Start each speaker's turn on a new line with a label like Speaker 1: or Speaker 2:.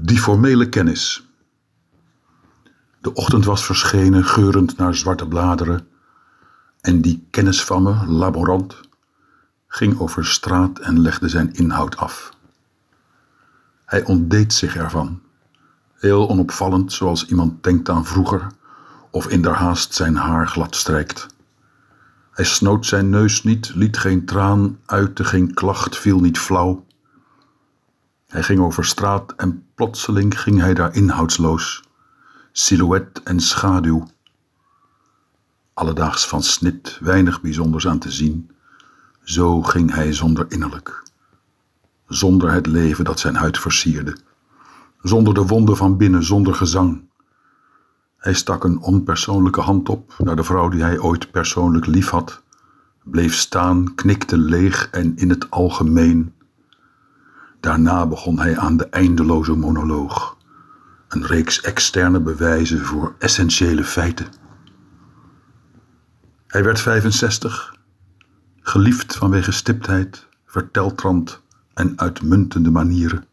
Speaker 1: Die formele kennis. De ochtend was verschenen, geurend naar zwarte bladeren, en die kennis laborant, ging over straat en legde zijn inhoud af. Hij ontdeed zich ervan, heel onopvallend, zoals iemand denkt aan vroeger of in der haast zijn haar glad strijkt. Hij snoot zijn neus niet, liet geen traan, uitte geen klacht, viel niet flauw. Hij ging over straat en plotseling ging hij daar inhoudsloos, silhouet en schaduw. Alledaags van snit, weinig bijzonders aan te zien, zo ging hij zonder innerlijk, zonder het leven dat zijn huid versierde, zonder de wonden van binnen, zonder gezang. Hij stak een onpersoonlijke hand op naar de vrouw die hij ooit persoonlijk liefhad, bleef staan, knikte leeg en in het algemeen. Daarna begon hij aan de eindeloze monoloog, een reeks externe bewijzen voor essentiële feiten. Hij werd 65, geliefd vanwege stiptheid, verteltrand en uitmuntende manieren.